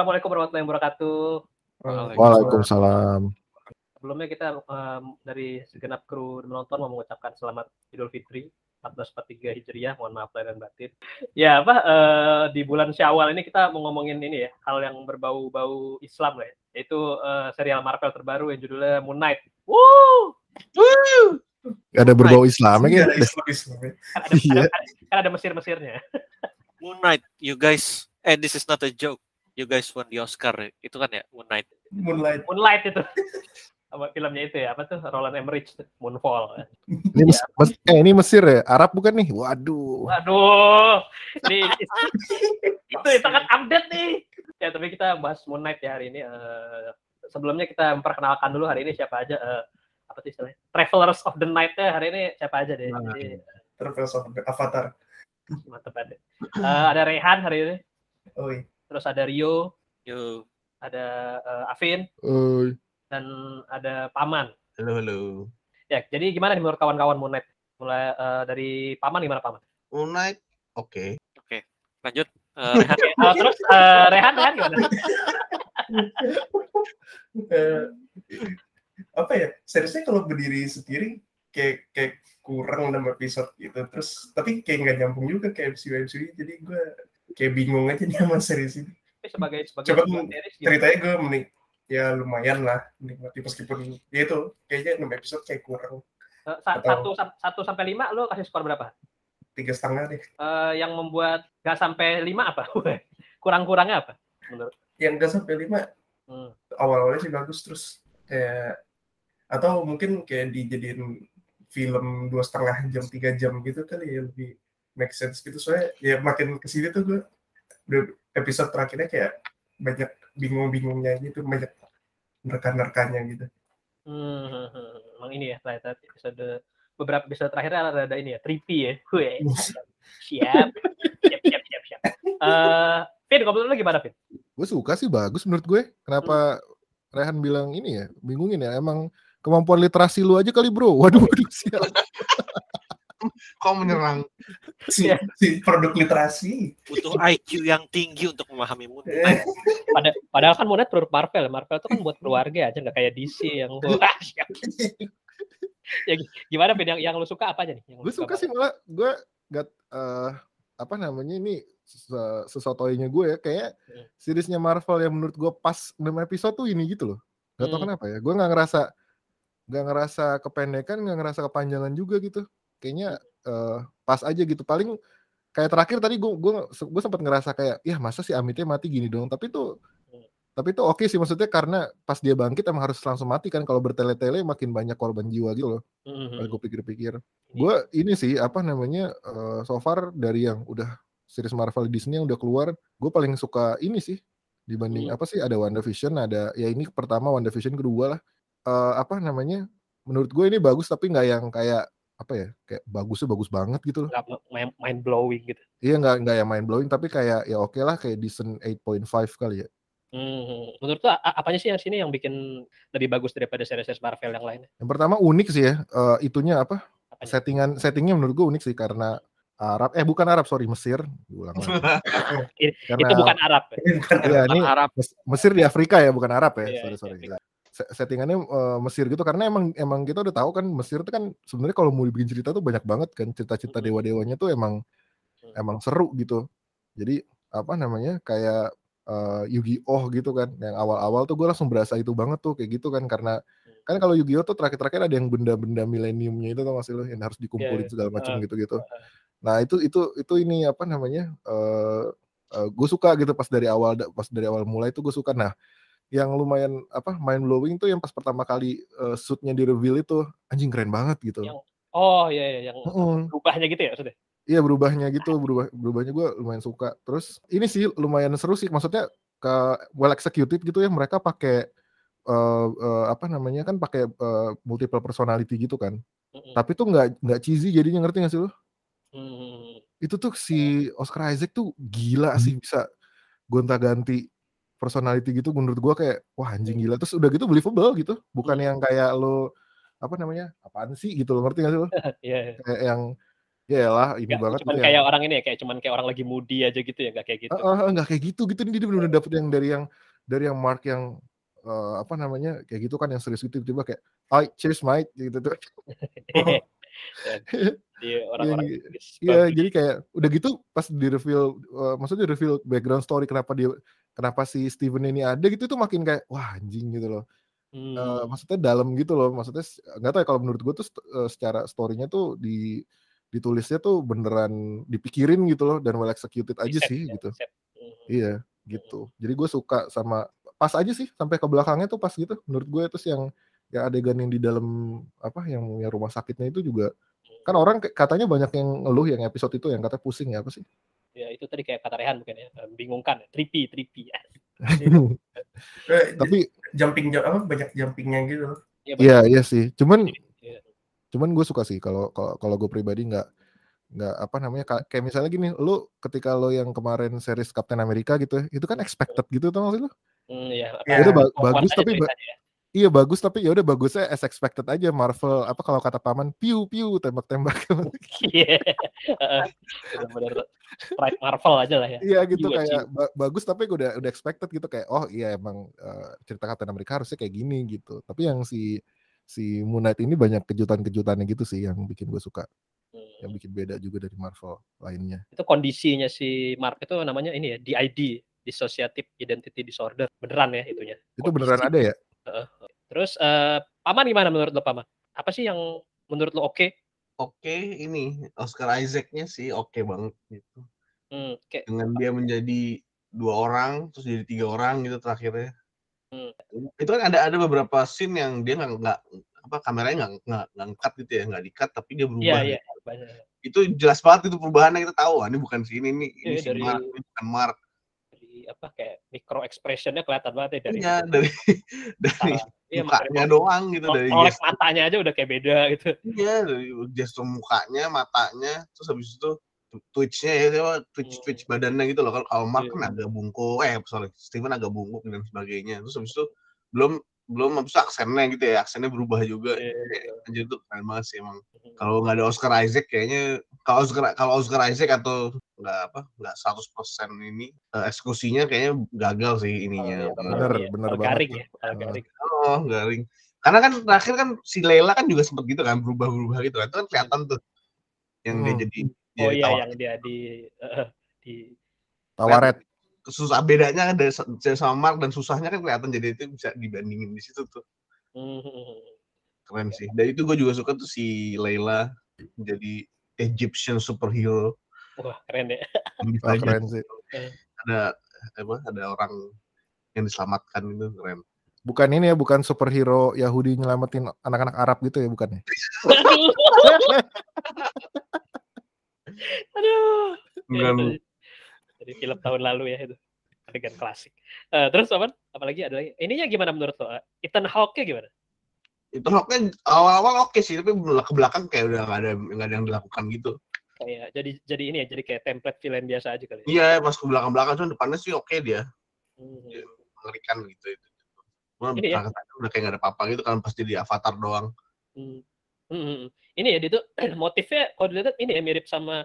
Assalamualaikum warahmatullahi wabarakatuh. Waalaikumsalam. Sebelumnya kita um, dari segenap kru menonton mau mengucapkan selamat Idul Fitri 1443 Hijriah. Mohon maaf lahir dan batin. Ya apa uh, di bulan Syawal ini kita mau ngomongin ini ya hal yang berbau-bau Islam lah ya. Yaitu uh, serial Marvel terbaru yang judulnya Moon Knight. Woo! Woo! Gak ada berbau Islam ya? Ada, ada, ada, ada, ada Mesir-Mesirnya. Moon Knight, you guys, and this is not a joke you guys won the Oscar itu kan ya Moonlight. Moonlight. Moonlight itu. Apa filmnya itu ya apa tuh? Roland Emmerich Moonfall. Ini mes, mes, eh ini Mesir ya? Arab bukan nih? Waduh. Waduh. Ini itu sangat update nih. Ya tapi kita bahas Moon Knight ya hari ini. Uh, sebelumnya kita memperkenalkan dulu hari ini siapa aja uh, apa sih istilahnya? Travelers of the Night ya hari ini siapa aja deh? Nah, Jadi, Travelers of the Avatar. Mantep banget. Uh, ada Rehan hari ini. Oh iya terus ada Rio, Yo. ada uh, Afin, Oi. dan ada Paman. Halo, halo. Ya, jadi gimana nih menurut kawan-kawan Moonlight? Mulai uh, dari Paman gimana Paman? Moonlight, oke. Okay. Oke, okay. lanjut. Uh, Rehan. uh, terus uh, Rehan, Rehan gimana? uh, apa ya? Seriusnya kalau berdiri sendiri kayak kayak kurang enam episode gitu. Terus tapi kayak nggak nyambung juga kayak MCU MCU. Jadi gue kayak bingung aja nih sama series ini. Tapi sebagai sebagai Coba series, ceritanya gue menik ya lumayan lah menikmati meskipun ya itu kayaknya enam episode kayak kurang. Uh, satu satu sampai lima lo kasih skor berapa? Tiga setengah deh. Uh, yang membuat gak sampai lima apa? Kurang-kurangnya apa? Menurut? Yang gak sampai lima hmm. awal-awalnya sih bagus terus kayak atau mungkin kayak dijadiin film dua setengah jam tiga jam gitu kali ya lebih make sense gitu. Soalnya ya makin ke sini tuh gue episode terakhirnya kayak banyak bingung-bingungnya gitu banyak nerka-nerkanya gitu. Hmm, emang ini ya ternyata episode beberapa episode terakhir ada, ada ini ya trippy ya. Gue siap. Siap siap siap siap. Uh, Vin kalau lu gimana Vin? Gue suka sih bagus menurut gue. Kenapa hmm. Rehan bilang ini ya bingungin ya emang kemampuan literasi lu aja kali bro. Waduh waduh siap. Kau menyerang si, si produk literasi. Butuh IQ yang tinggi untuk memahami Moon eh. Pada, padahal kan Moon produk Marvel. Marvel itu kan buat keluarga aja nggak kayak DC yang ya. Gimana Ben yang yang lu suka apa aja nih? Gue suka sih malah gue gak uh, apa namanya ini sesotoinya gue ya. Kayak hmm. seriesnya Marvel yang menurut gue pas 6 episode tuh ini gitu loh. Gak tau hmm. kenapa ya gue nggak ngerasa nggak ngerasa kependekan nggak ngerasa kepanjangan juga gitu. Kayaknya uh, pas aja gitu paling kayak terakhir tadi gue gue gue sempat ngerasa kayak ya masa sih Amitnya mati gini dong tapi tuh hmm. tapi tuh oke okay sih maksudnya karena pas dia bangkit emang harus langsung mati kan kalau bertele-tele makin banyak korban jiwa gitu loh mm-hmm. gue pikir-pikir gue ini sih apa namanya uh, so far dari yang udah series Marvel Disney yang udah keluar gue paling suka ini sih dibanding mm. apa sih ada WandaVision ada ya ini pertama WandaVision kedua lah uh, apa namanya menurut gue ini bagus tapi nggak yang kayak apa ya kayak bagusnya bagus banget gitu loh. Nggak mind blowing gitu. Iya nggak nggak yang mind blowing tapi kayak ya oke okay lah kayak decent 8.5 kali ya. Hmm, menurut tuh apanya sih yang sini yang bikin lebih bagus daripada series-series Marvel yang lainnya? Yang pertama unik sih ya, uh, itunya apa? Apanya? Settingan settingnya menurut gue unik sih karena Arab eh bukan Arab sorry Mesir ulang karena, itu bukan Arab ya, ini Arab Mesir di Afrika ya bukan Arab ya iya, sorry sorry settingannya uh, Mesir gitu karena emang emang kita udah tahu kan Mesir itu kan sebenarnya kalau mau dibikin cerita tuh banyak banget kan cerita-cerita dewa-dewanya tuh emang emang seru gitu. Jadi apa namanya kayak uh, Yu-Gi-Oh gitu kan yang awal-awal tuh gue langsung berasa itu banget tuh kayak gitu kan karena kan kalau Yu-Gi-Oh tuh terakhir-terakhir ada yang benda-benda mileniumnya itu tuh masih lo yang harus dikumpulin yeah, iya. segala macam uh, gitu-gitu. nah itu itu itu ini apa namanya uh, uh, gue suka gitu pas dari awal pas dari awal mulai tuh gue suka. Nah yang lumayan apa mind blowing tuh yang pas pertama kali uh, suitnya di reveal itu anjing keren banget gitu. Yang, oh iya, iya yang mm. berubahnya gitu ya maksudnya. Iya berubahnya gitu, berubah berubahnya gue lumayan suka. Terus ini sih lumayan seru sih, maksudnya ke well executed gitu ya mereka pakai uh, uh, apa namanya kan pakai uh, multiple personality gitu kan. Mm-hmm. Tapi tuh nggak nggak cheesy jadinya ngerti gak sih lo? Mm-hmm. Itu tuh si Oscar Isaac tuh gila mm. sih bisa gonta-ganti personality gitu menurut gua kayak wah anjing gila terus udah gitu believable gitu bukan yang kayak lo apa namanya apaan sih gitu lo ngerti gak sih lo yeah, yeah. kayak yang Ya lah, ini Nggak, banget cuman itu kayak yang orang ini ya, kayak cuman kayak orang lagi moody aja gitu ya, nggak kayak gitu. Eh, eh, nggak kayak gitu gitu nih dia benar-benar dapet yang dari yang dari yang Mark yang eh, apa namanya kayak gitu kan yang serius gitu tiba-tiba kayak I cheers mate gitu tuh. Di orang-orang Iya, bagus. jadi kayak udah gitu pas di reveal eh, maksudnya di reveal background story kenapa dia kenapa si Steven ini ada gitu itu makin kayak wah anjing gitu loh. Hmm. Eh, maksudnya dalam gitu loh. Maksudnya s- nggak tahu ya kalau menurut gue tuh st- eh, secara story-nya tuh di ditulisnya tuh beneran dipikirin gitu loh dan well executed aja Riset sih ya, gitu. riset. Hmm. Iya, gitu. Jadi gue suka sama pas aja sih sampai ke belakangnya tuh pas gitu. Menurut gue terus yang yang adegan yang di dalam apa yang yang rumah sakitnya itu juga kan orang katanya banyak yang ngeluh yang episode itu yang katanya pusing ya apa sih? Ya itu tadi kayak kata Rehan mungkin ya, eh, bingungkan, trippy, trippy. Eh, Tapi jumping jump apa banyak jumpingnya gitu loh. Ya, iya iya sih. Cuman Iya. cuman gue suka sih kalau kalau kalau gue pribadi nggak nggak apa namanya ka- kayak misalnya gini lu ketika lo yang kemarin series Captain America gitu ya, itu kan expected gitu tau gak sih lo Hmm, ya, Ya, Ya udah ba- bagus tapi ba- ya. iya bagus tapi ya udah bagusnya as expected aja Marvel apa kalau kata paman piu piu tembak-tembak Iya. Heeh. Benar-benar strike Marvel aja lah ya. iya gitu kayak ba- bagus tapi gue udah udah expected gitu kayak oh iya emang eh, cerita Captain America harusnya kayak gini gitu tapi yang si si Moon Knight ini banyak kejutan-kejutannya gitu sih yang bikin gue suka yang Hmm. bikin beda juga dari Marvel lainnya Itu kondisinya si Mark itu namanya ini ya, DID, Dissociative Identity Disorder. Beneran ya itunya. itu beneran ada ya Terus eh, Paman gimana menurut lo Paman? Apa sih yang menurut lo oke? Oke, ini Oscar Isaac-nya sih oke banget gitu. Hmm, kayak Dengan dia menjadi dua orang, terus jadi tiga orang gitu terakhirnya. Hmm. Itu kan ada ada beberapa scene yang dia nggak nggak apa kameranya nggak nggak cut gitu ya, nggak di cut tapi dia iya berubah. iya banyak. Itu jelas banget itu perubahannya kita tahu, ah, ini bukan si ini, ini, ini Iya, si dari- Mark, ini bukan Mark. Dari apa kayak micro expressionnya kelihatan banget ya dari Iya, dari dari iya, mukanya makanya doang gitu dari gestur matanya aja udah kayak beda gitu. Iya, dari gestur mukanya, matanya, terus habis itu twitch-nya ya, twitch Hmm. twitch badannya gitu loh. Kalau kalau Mark Iya. kan agak bungkuk, eh sorry, Steven agak bungkuk dan sebagainya. Terus habis itu belum belum habis itu aksennya gitu ya, aksennya berubah juga. Iya, Kayak, Anjir tuh keren banget sih emang. Hmm. Kalau nggak ada Oscar Isaac kayaknya kalau Oscar kalau Oscar Isaac atau nggak apa nggak 100% ini eh, eksekusinya kayaknya gagal sih ininya. Iya, bakal- Bener, iya, bener banget garing ya, garing. Oh, garing. Karena kan terakhir kan si Leila kan juga sempet gitu kan berubah-berubah gitu kan. Itu kan kelihatan tuh yang dia Hmm. jadi Oh iya yang dia di eh, di Tawaret susah bedanya kan dari dari sama Mark dan susahnya kan kelihatan jadi itu bisa dibandingin di situ tuh Hmm, keren sih. Dan itu gue juga suka tuh si Leila jadi Egyptian superhero. wah keren ya. Oh, keren sih ada apa ada orang yang diselamatkan itu keren. Bukan ini ya bukan superhero Yahudi nyelamatin anak-anak Arab gitu ya bukan ya Aduh. Itu Dari film tahun lalu ya itu. Adegan klasik. Eh, terus apa? Apalagi ada lagi. Ininya gimana menurut lo? Ethan Hawke gimana? itu Hawknya awal-awal oke sih tapi ke belakang kayak udah nggak ada nggak ada yang dilakukan gitu. Kayak jadi jadi ini ya, jadi kayak template villain biasa aja kali. ya? Iya pas ke belakang-belakang cuma depannya sih oke dia Hmm. mengerikan gitu itu. Cuma Ini ya. belakang udah kayak nggak ada apa-apa gitu kan pasti di avatar doang. Hmm. Hmm, hmm, hmm. Ini ya dia tuh motifnya kalau dilihat ini ya mirip sama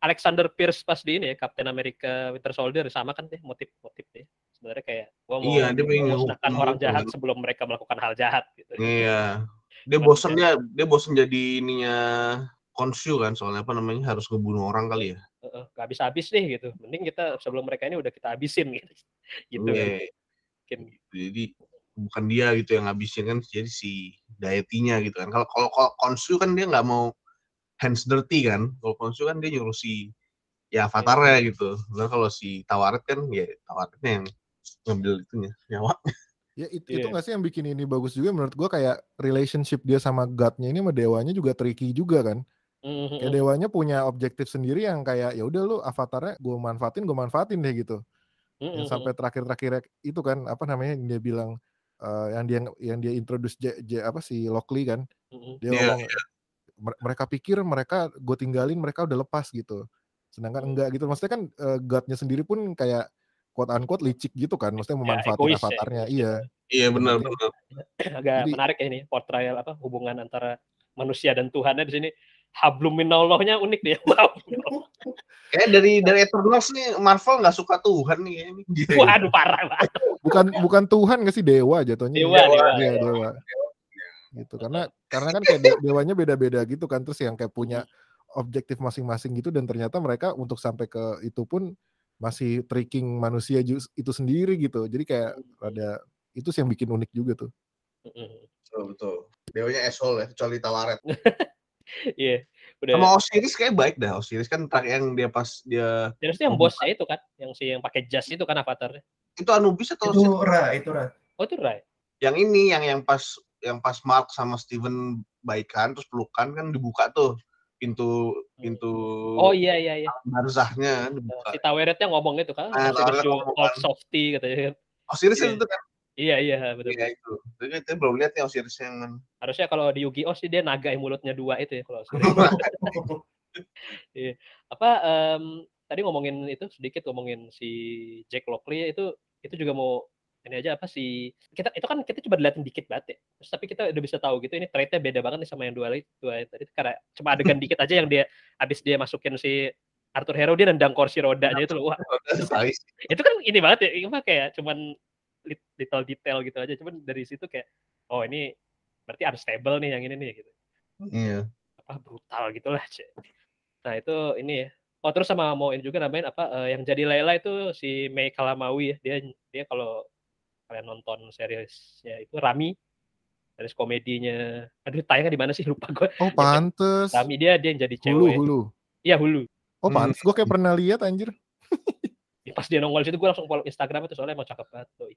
Alexander Pierce pas di ini ya Captain America Winter Soldier sama kan deh motif-motif deh. Sebenarnya kayak gua mau Iya, dia ngehukum orang gitu jahat kan. sebelum mereka melakukan hal jahat gitu. Iya. Dia bosen dia dia bosen jadi ininya konsu kan soalnya apa namanya harus ngebunuh orang kali ya. Heeh, nggak habis-habis deh gitu. Mending kita sebelum mereka ini udah kita habisin gitu. Gitu kan. Iya. Mungkin Jadi bukan dia gitu yang ngabisin kan jadi si Dayetinya gitu kan. Kalau kalau konsu kan dia nggak mau hands dirty kan. Kalau konsu kan dia nyuruh si ya avatarnya gitu. Dan kalau si Tawaret kan ya Tawaretnya yang ngambil itunya nyawa. ya it- Iya. itu nggak sih yang bikin ini bagus juga menurut gua kayak relationship dia sama godnya ini sama dewanya juga tricky juga kan Mhm. kayak dewanya punya objektif sendiri yang kayak ya udah lu avatarnya gue manfaatin gue manfaatin deh gitu yang Mhm. sampai terakhir-terakhir itu kan apa namanya dia bilang eh, yang dia yang dia introduce J, J- apa si Lockley kan dia Iya, ngomong "Mer- mereka pikir mereka gue tinggalin mereka udah lepas gitu sedangkan Hmm. enggak gitu maksudnya kan eh, godnya sendiri pun kayak quote unquote licik gitu kan maksudnya memanfaatin egois ya, avatarnya egois iya Iya benar benar. agak Jadi- menarik ya ini portrayal apa hubungan antara manusia dan Tuhannya di sini habluminallahnya unik dia. Wow. Kayak dari dari Eternals nih Marvel nggak suka Tuhan nih ini. Waduh parah banget. Bukan bukan Tuhan nggak sih dewa jatuhnya Dewa, dewa. Iya, dewa gitu karena karena kan kayak de- dewanya beda-beda gitu kan terus yang kayak punya objektif masing-masing gitu dan ternyata mereka untuk sampai ke itu pun masih tricking manusia itu sendiri gitu jadi kayak ada itu sih yang bikin unik juga tuh Betul betul. Dewanya asshole ya, kecuali Talaret. Iya. Udah. Sama Osiris kayak baik dah. Osiris kan terakhir yang dia pas dia Dan itu yang bosnya itu kan, yang si yang pakai jas itu kan avatarnya. itu Anubis atau itu Osiris? Ra, itu Ra. Oh itu Rai. yang ini yang yang pas yang pas Mark sama Steven baikan terus pelukan kan dibuka tuh pintu pintu Oh iya iya iya. barzahnya dibuka. Si Taweretnya ngomong itu kan, Ah, masih Taweret ngomong kan. softy katanya. Osiris Iya. itu kan Iya iya betul. Iya itu. Tapi kita belum lihat ya Osiris yang. Harusnya kalau di Yu-Gi-Oh sih dia naga yang mulutnya dua itu ya kalau Iya. Apa em, tadi ngomongin itu sedikit ngomongin si Jack Lockley itu itu juga mau ini aja apa sih kita itu kan kita coba dilihatin dikit banget ya terus tapi kita udah bisa tahu gitu ini trade-nya beda banget nih sama yang dua dua tadi karena cuma adegan dikit aja yang dia habis dia masukin si Arthur Hero dia nendang kursi rodanya itu loh wah itu kan ini banget ya ini kayak cuman little detail gitu aja. Cuman dari situ kayak oh ini berarti unstable nih yang ini nih gitu. Iya. apa brutal gitulah Cek. nah itu ini ya. Oh terus sama mau ini juga namain apa eh, yang jadi Layla itu si Mei Kalamawi ya. Dia dia kalau kalian nonton seriesnya itu Rami. Series komedinya. Aduh tayangnya di mana sih? Lupa gue oh pantes. Rami dia dia yang jadi hulu cewek. Hulu iya Hulu. Oh Hmm. pantes gue kayak pernah lihat anjir pas dia nongol di situ gue langsung follow Instagram itu soalnya emang cakep banget doi.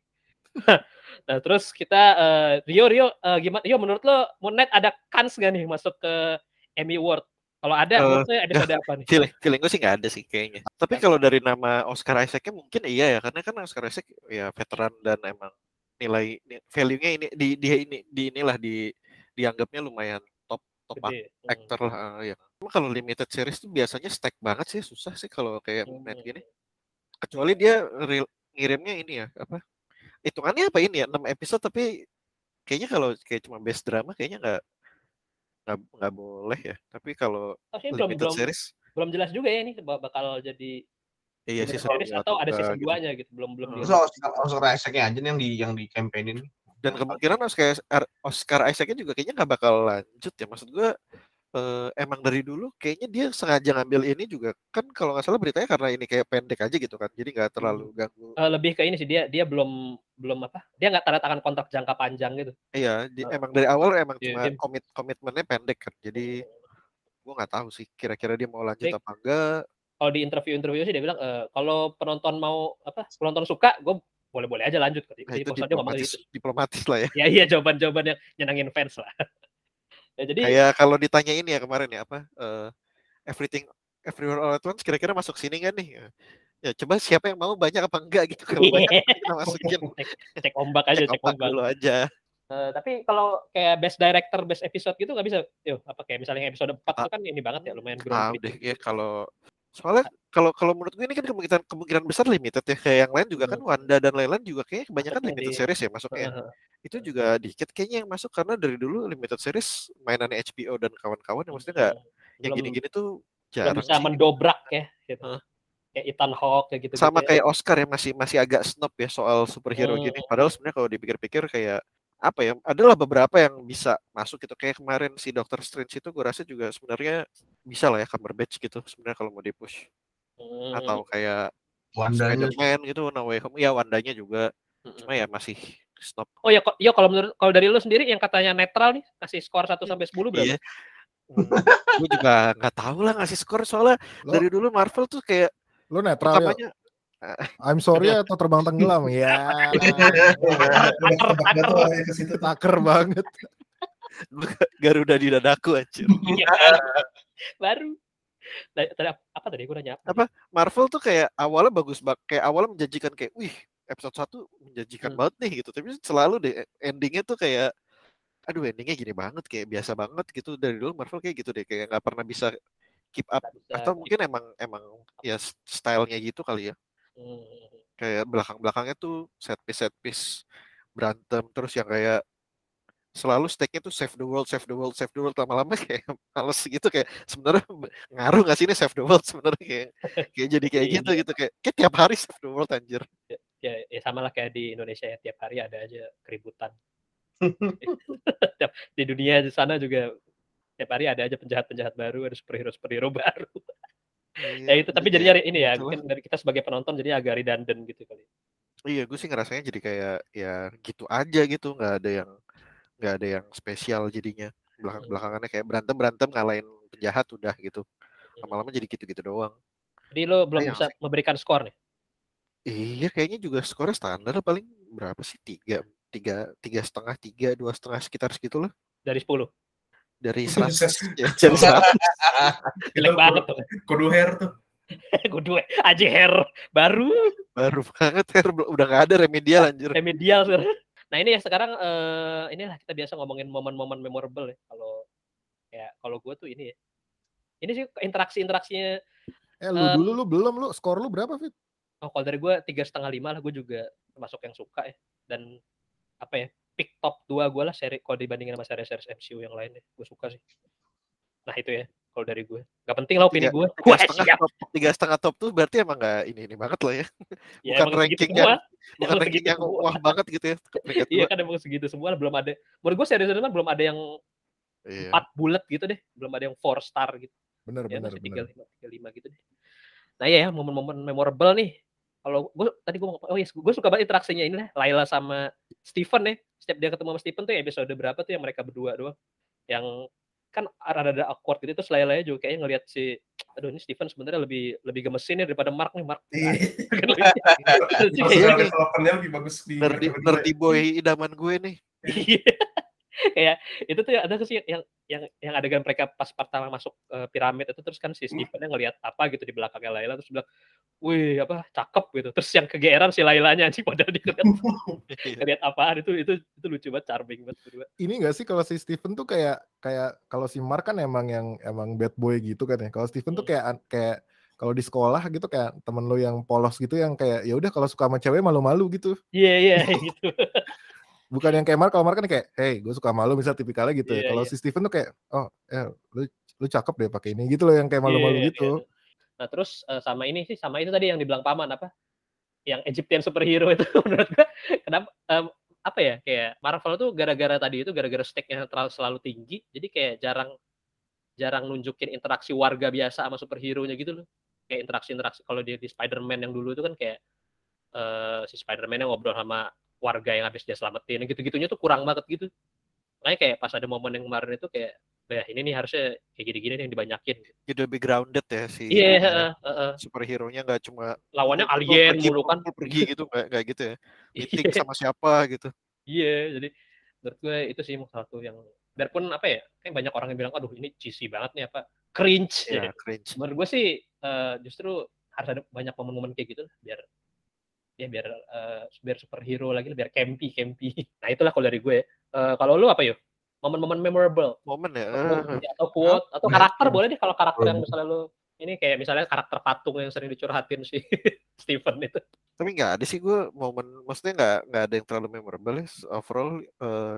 nah terus kita eh, Rio Rio eh, gimana Rio menurut lo Moon Knight ada kans gak nih masuk ke Emmy Award kalau ada menurut lo episode apa nih Feeling, feeling gue sih nggak ada sih kayaknya. Tapi kalau dari nama Oscar Isaac-nya mungkin iya ya, karena kan Oscar Isaac ya veteran dan emang nilai ni- value-nya ini di dia ini di inilah di dianggapnya lumayan top top Gede. Hmm. actor lah eh, ya. Cuma kalau limited series tuh biasanya stack banget sih, susah sih kalau kayak Hmm. Knight gini. Kecuali dia real, ngirimnya ini ya, apa? Hitungannya apa ini ya? 6 episode tapi kayaknya kalau kayak cuma best drama kayaknya nggak nggak nggak boleh ya. Tapi kalau Tapi belum limited belum series belum jelas juga ya ini bak- bakal jadi iya season series atau ada season gitu. 2 nya gitu belum belum Hmm. Oscar, Oscar Isaac-nya aja nih yang di yang di campaignin. dan kemungkinan Oscar Oscar Isaac-nya juga kayaknya nggak bakal lanjut ya maksud gua eh, emang dari dulu kayaknya dia sengaja ngambil ini juga. Kan kalau nggak salah beritanya karena ini kayak pendek aja gitu kan jadi nggak terlalu ganggu. Eh, lebih ke ini sih dia dia belum belum apa dia nggak tanda tangan kontrak jangka panjang gitu. Iya di- Eh, emang dari awal emang iya, cuma dia- komit komitmennya pendek kan jadi gua nggak tahu sih kira-kira dia mau lanjut apa enggak kalau di interview-interview sih dia bilang eh, kalau penonton mau apa penonton suka gue boleh-boleh aja lanjut. Nah, itu ngomong diplomatis gitu. diplomatis lah ya. Ya iya jawaban-jawaban yang nyenangin fans lah ya, jadi kayak kalau ditanya ini ya kemarin ya apa eh, everything everywhere all at once kira-kira masuk sini nggak nih? Ya coba siapa yang mau banyak apa enggak gitu. Kalau banyak kita masukin cek, cek ombak aja cek cek otak ombak. dulu aja. Eh, tapi kalau kayak best director best episode gitu nggak bisa? Yuk apa kayak misalnya episode 4 Ah. itu kan ini banget ya lumayan Ah, groundbreaking udah ya kalau soalnya kalau kalau menurut gue ini kan kemungkinan kemungkinan besar limited ya kayak yang lain juga kan Wanda dan lain-lain juga kayaknya kebanyakan Masuknya limited di- series ya masuknya. Heeh. Itu juga dikit kayaknya yang masuk karena dari dulu limited series mainannya HBO dan kawan-kawan yang maksudnya nggak yang belum, gini-gini tuh jarang bisa sih. mendobrak ya gitu. Heeh. kayak Ethan Hawke kayak gitu Sama kayak Oscar yang masih masih agak snob ya soal superhero Hmm. gini. Padahal sebenarnya kalau dipikir-pikir kayak apa ya? Adalah beberapa yang bisa masuk gitu. Kayak kemarin si Doctor Strange itu gue rasa juga sebenarnya bisa lah ya Cumberbatch gitu sebenarnya kalau mau dipush. Hmm. Atau kayak Wandanya Spider-Man gitu, No Way Home. Ya Wandanya juga. Hmm. Cuma ya masih stop. Oh ya, kok- ya kalau menurut kalau dari lu sendiri yang katanya netral nih kasih skor 1 sampai 10 berapa? Iya. gue juga nggak tahu lah ngasih skor soalnya Lo- dari dulu Marvel tuh kayak Lo netral ya? I'm sorry atau terbang tenggelam? ya, Taker, ke situ. taker banget. Garuda di dadaku anjir. Iya? Baru. Tadi, tadi ap- apa tadi gue nanya apa? Apa? Marvel tuh kayak awalnya bagus banget, kayak awalnya menjanjikan kayak, wih episode 1 menjanjikan Hmm. banget nih gitu. Tapi selalu deh endingnya tuh kayak, aduh endingnya gini banget, kayak biasa banget gitu. Dari dulu Marvel kayak gitu deh, kayak nggak pernah bisa keep up. Bisa Atau mungkin emang emang ya stylenya gitu kali ya. Kayak belakang-belakangnya tuh set piece set piece berantem terus yang kayak selalu stake-nya tuh save the world, save the world, save the world lama-lama kayak males gitu kayak sebenarnya ngaruh gak sih ini save the world sebenarnya kayak kayak jadi kayak Iya. gitu gitu kayak kayak tiap hari save the world anjir. ya, ya sama lah kayak di Indonesia ya tiap hari ada aja keributan di dunia di sana juga tiap hari ada aja penjahat-penjahat baru ada superhero superhero baru ya itu tapi jadinya ini ya gitu mungkin dari kita sebagai penonton jadi agak redundant gitu kali Iya, gue sih ngerasanya jadi kayak ya gitu aja gitu, nggak ada yang nggak ada yang spesial jadinya. Belakang belakangannya kayak berantem berantem ngalahin penjahat udah gitu. Lama-lama jadi gitu-gitu doang. jadi lo belum bisa memberikan skor nih Iya, kayaknya juga skornya standar paling berapa sih? Tiga, tiga, tiga setengah, tiga, dua setengah sekitar segitu lah. dari 10 Dari seratus, ya, dari seratus. jelek Itu banget tuh Kudu hair tuh. gue aja hair baru baru banget, Her. udah nggak ada remedial anjir. remedial sekarang. Nah ini ya sekarang eh, inilah kita biasa ngomongin momen-momen memorable ya. Kalau ya kalau gue tuh ini ya. Ini sih interaksi-interaksinya. Eh lu Eh, dulu lu belum lu skor lu berapa Fit? Oh, kalau dari gue tiga setengah lima lah. Gue juga termasuk yang suka ya. Dan apa ya? Pick top dua gue lah seri kalau dibandingin sama seri-seri MCU yang lain ya. Gue suka sih. Nah itu ya. Kalau dari gue. Gak penting lah opini Tiga- gue. Tiga setengah siap. top, tiga setengah top tuh berarti emang nggak ini ini banget lah ya. Ya, bukan ranking semua. yang- Bukan Emang ranking yang semua. wah banget gitu ya. Iya kan emang segitu semua lah. Belum ada. Menurut gue seri-seri belum ada yang Iya. empat bulat gitu deh. Belum ada yang four star gitu. Bener ya bener masih tiga lima tiga lima gitu deh nah iya ya momen-momen memorable nih kalau gue tadi gue oh yes gue suka banget interaksinya ini lah Laila sama Steven ya setiap dia ketemu sama Steven tuh episode berapa tuh yang mereka berdua doang yang kan ada-ada awkward gitu terus Laila juga kayaknya ngelihat si aduh ini Steven sebenarnya lebih lebih gemesin ya daripada Mark nih Mark Iya. kan lebih- Personal nih. development-nya lebih bagus di Nerdy, nerdy boy idaman gue nih. Iya. kayak itu tuh ada sih yang yang yang adegan mereka pas pertama masuk eh, piramid itu terus kan si Steven ngelihat apa gitu di belakangnya Laila terus bilang, wih apa cakep gitu. Terus yang kegeeran si Lailanya anjing padahal dia ngeliat, ngeliat apaan itu itu itu lucu banget charming banget. Ini gak sih kalau si Steven tuh kayak kayak kalau si Mark kan emang yang emang bad boy gitu kan ya. Kalau Steven tuh Hmm. kayak kayak kalau di sekolah gitu kayak temen lu yang polos gitu yang kayak ya udah kalau suka sama cewek malu-malu gitu. Iya iya gitu. Bukan yang kayak Mark, kalau Mark kan kayak, hey gue suka malu misal tipikalnya gitu Iya, ya. Kalau iya. si Steven tuh kayak, oh ya lu lu cakep deh pakai ini gitu loh yang kayak malu-malu Iya, gitu. iya. Nah terus eh, sama ini sih sama itu tadi yang dibilang paman apa? Yang Egyptian superhero itu menurut gua kenapa em, apa ya kayak Marvel tuh gara-gara tadi itu gara-gara stake-nya terlalu selalu tinggi jadi kayak jarang jarang nunjukin interaksi warga biasa sama superhero-nya gitu loh. Kayak interaksi-interaksi kalau di, di Spider-Man yang dulu itu kan kayak eh si Spider-Man yang ngobrol sama warga yang habis dia selamatin gitu-gitunya tuh kurang banget gitu. Makanya kayak pas ada momen yang kemarin itu kayak ya ini nih harusnya kayak gini-gini nih yang dibanyakin. Jadi lebih grounded ya si Iya, ininya. heeh, heeh. superhero-nya nggak cuma lawannya "Lu alien mulu kan. pergi gitu nggak nggak gitu ya. Meeting Iya, sama siapa gitu. iya, jadi menurut gue itu sih salah satu yang biarpun apa ya, kayak banyak orang yang bilang, aduh ini cheesy banget nih apa, cringe. Ya, Ya. cringe. Menurut gue sih eh, justru harus ada banyak momen-momen kayak gitu lah, biar ya biar eh, biar superhero lagi, biar campy campy. Nah itulah kalau dari gue. Eh, kalau lu apa yuk? Momen-momen memorable Momen ya. atau, eh, atau quote atau karakter boleh deh kalau karakter yang misalnya lu ini kayak misalnya karakter patung yang sering dicurhatin si Steven itu. Tapi nggak ada sih gue momen, maksudnya nggak nggak ada yang terlalu memorable ya. Overall eh,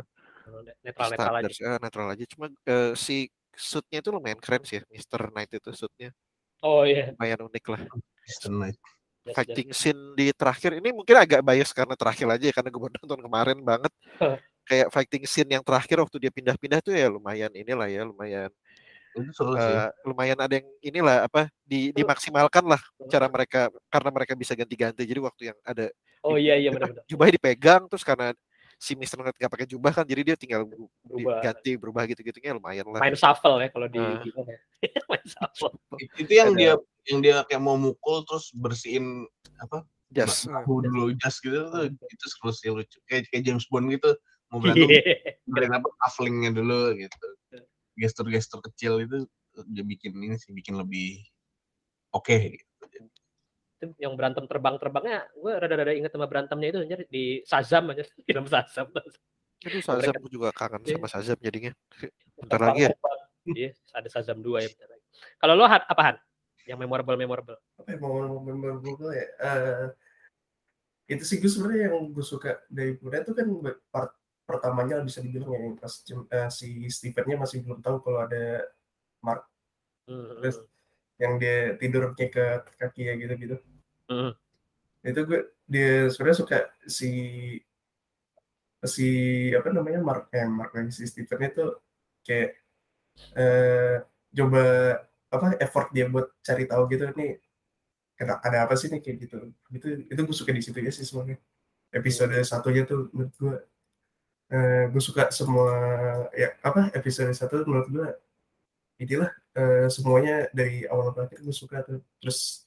Netral-netral aja. standar sih, eh, netral aja. Cuma eh, si suitnya itu lumayan keren sih ya, Mr. Knight itu suitnya Oh iya. lumayan unik lah. Eastern Knight. Fighting scene di terakhir ini mungkin agak bias karena terakhir aja ya karena gue nonton kemarin banget. Kayak fighting scene yang terakhir waktu dia pindah-pindah tuh ya lumayan inilah ya lumayan Itu seru sih. eh, lumayan ada yang inilah apa di dimaksimalkan lah cara mereka karena mereka bisa ganti-ganti. Jadi waktu yang ada Oh iya iya benar-benar. jubahnya dipegang terus karena si Mr. Knight nggak pakai jubah kan jadi dia tinggal Berubah. ganti berubah gitu-gitunya lumayan lah. Main shuffle ya kalau di gimana ya. Main shuffle. It- itu yang ada- dia yang dia kayak mau mukul terus bersihin apa Just bahu dulu jas gitu tuh itu seru sih lucu kayak kayak James Bond gitu mau berantem Iya. berantem apa cufflingnya dulu gitu gestur-gestur kecil itu dia bikin ini sih bikin lebih oke gitu. Itu yang berantem terbang-terbangnya gue rada-rada inget sama berantemnya itu anjir di Shazam aja film Shazam. Aduh Shazam gue juga kangen Iya. sama Shazam jadinya. Bentar lagi ya. Iya, ada Shazam 2 ya bentar lagi. Kalau lo apa Han? Yang memorable memorable. apa ya momen-momen memorable ya Eh, itu sih gue sebenarnya yang gue suka dari Pura itu kan part pertamanya bisa dibilang ya yang pas eh, si Stevennya masih belum tahu kalau ada Mark Terus yang dia tidurnya ke kaki ya gitu-gitu hmm. itu gue dia sebenarnya suka si si apa namanya Mark eh Mark lagi si Steven itu kayak eh coba apa effort dia buat cari tahu gitu nih kena ada apa sih nih kayak gitu itu itu gue suka di situ ya sih semuanya episode satunya tuh menurut gue eh gue suka semua ya apa episode satu menurut gue inilah eh, semuanya dari awal sampai akhir gue suka tuh terus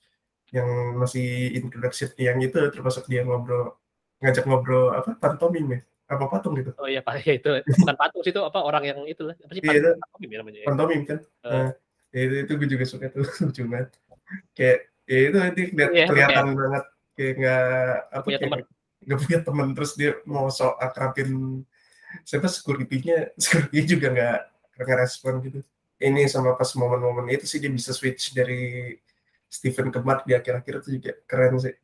yang masih introduction yang itu termasuk dia ngobrol ngajak ngobrol apa pantomim ya apa patung gitu Oh iya Pak, ya itu bukan patung sih itu apa orang yang itu lah. Apa sih Iya, itu. patung ya namanya? ya? pantomim kan. Nah, ya itu, itu gue juga suka tuh lucu banget kayak ya itu nanti keliat- Iya, kelihatan banget kayak nggak apa punya kayak nggak punya teman terus dia mau sok akrabin siapa security-nya security juga nggak nggak respon gitu ini sama pas momen-momen itu sih dia bisa switch dari Stephen ke Mark di akhir-akhir itu juga keren sih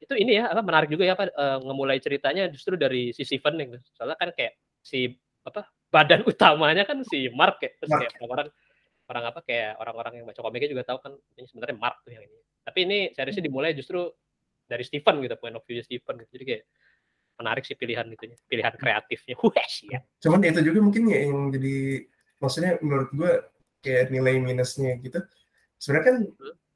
Itu ini ya apa menarik juga ya apa eh, ngemulai ceritanya justru dari si Steven gitu. Soalnya kan kayak si apa badan utamanya kan si Mark ya. Terus Mark. kayak orang-orang orang apa kayak orang-orang yang baca komiknya juga tahu kan ini sebenarnya Mark tuh yang ini. Tapi ini seriesnya dimulai justru dari Steven gitu, point of view Steven gitu. Jadi kayak menarik sih pilihan itunya, pilihan kreatifnya. Wes ya. cuman itu juga mungkin ya yang jadi maksudnya menurut gue kayak nilai minusnya gitu sebenarnya kan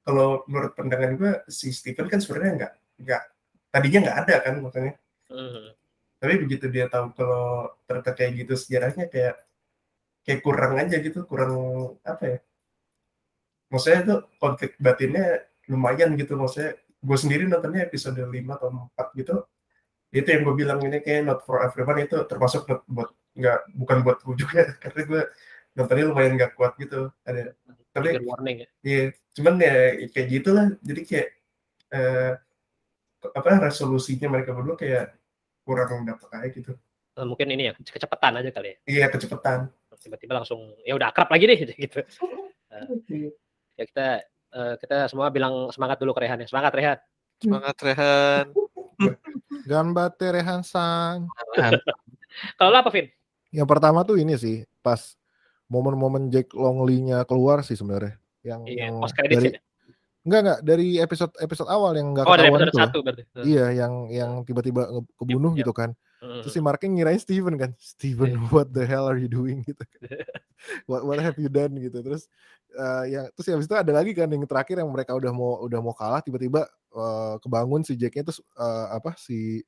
kalau menurut pandangan gue si Stephen kan sebenarnya nggak nggak tadinya nggak ada kan makanya Hmm. tapi begitu dia tahu kalau ternyata kayak gitu sejarahnya kayak kayak kurang aja gitu kurang apa ya maksudnya itu konflik batinnya lumayan gitu maksudnya gue sendiri nontonnya episode 5 atau 4 gitu itu yang gue bilang ini kayak not for everyone itu termasuk not buat nggak bukan buat gue juga karena gue nontonnya lumayan nggak kuat gitu ada tapi warning ya. Iya, cuman ya kayak gitulah. Jadi kayak eh, apa resolusinya mereka berdua kayak kurang dapet aja gitu. Eh, mungkin ini ya kecepatan aja kali ya. Iya kecepatan. Tiba-tiba langsung ya udah akrab lagi deh gitu. Ya kita eh, kita semua bilang semangat dulu ke Rehan ya. Semangat Rehan. Semangat Rehan. Ganbate Rehansan. Kalau lo apa Vin? Yang pertama tuh ini sih pas momen-momen Jack Longley-nya keluar sih sebenarnya. Yang, Iya, yang dari ya. enggak enggak dari episode episode awal yang enggak Oh dari ketahuan episode itu. loh. satu berarti. Iya, yang yang tiba-tiba kebunuh Iya. gitu kan. Hmm. Terus si Marknya ngirain Steven kan. Steven, Iya. what the hell are you doing gitu. what, what have you done gitu. Terus eh, yang terus habis itu ada lagi kan yang terakhir yang mereka udah mau udah mau kalah tiba-tiba eh, kebangun si Jacknya terus eh, apa si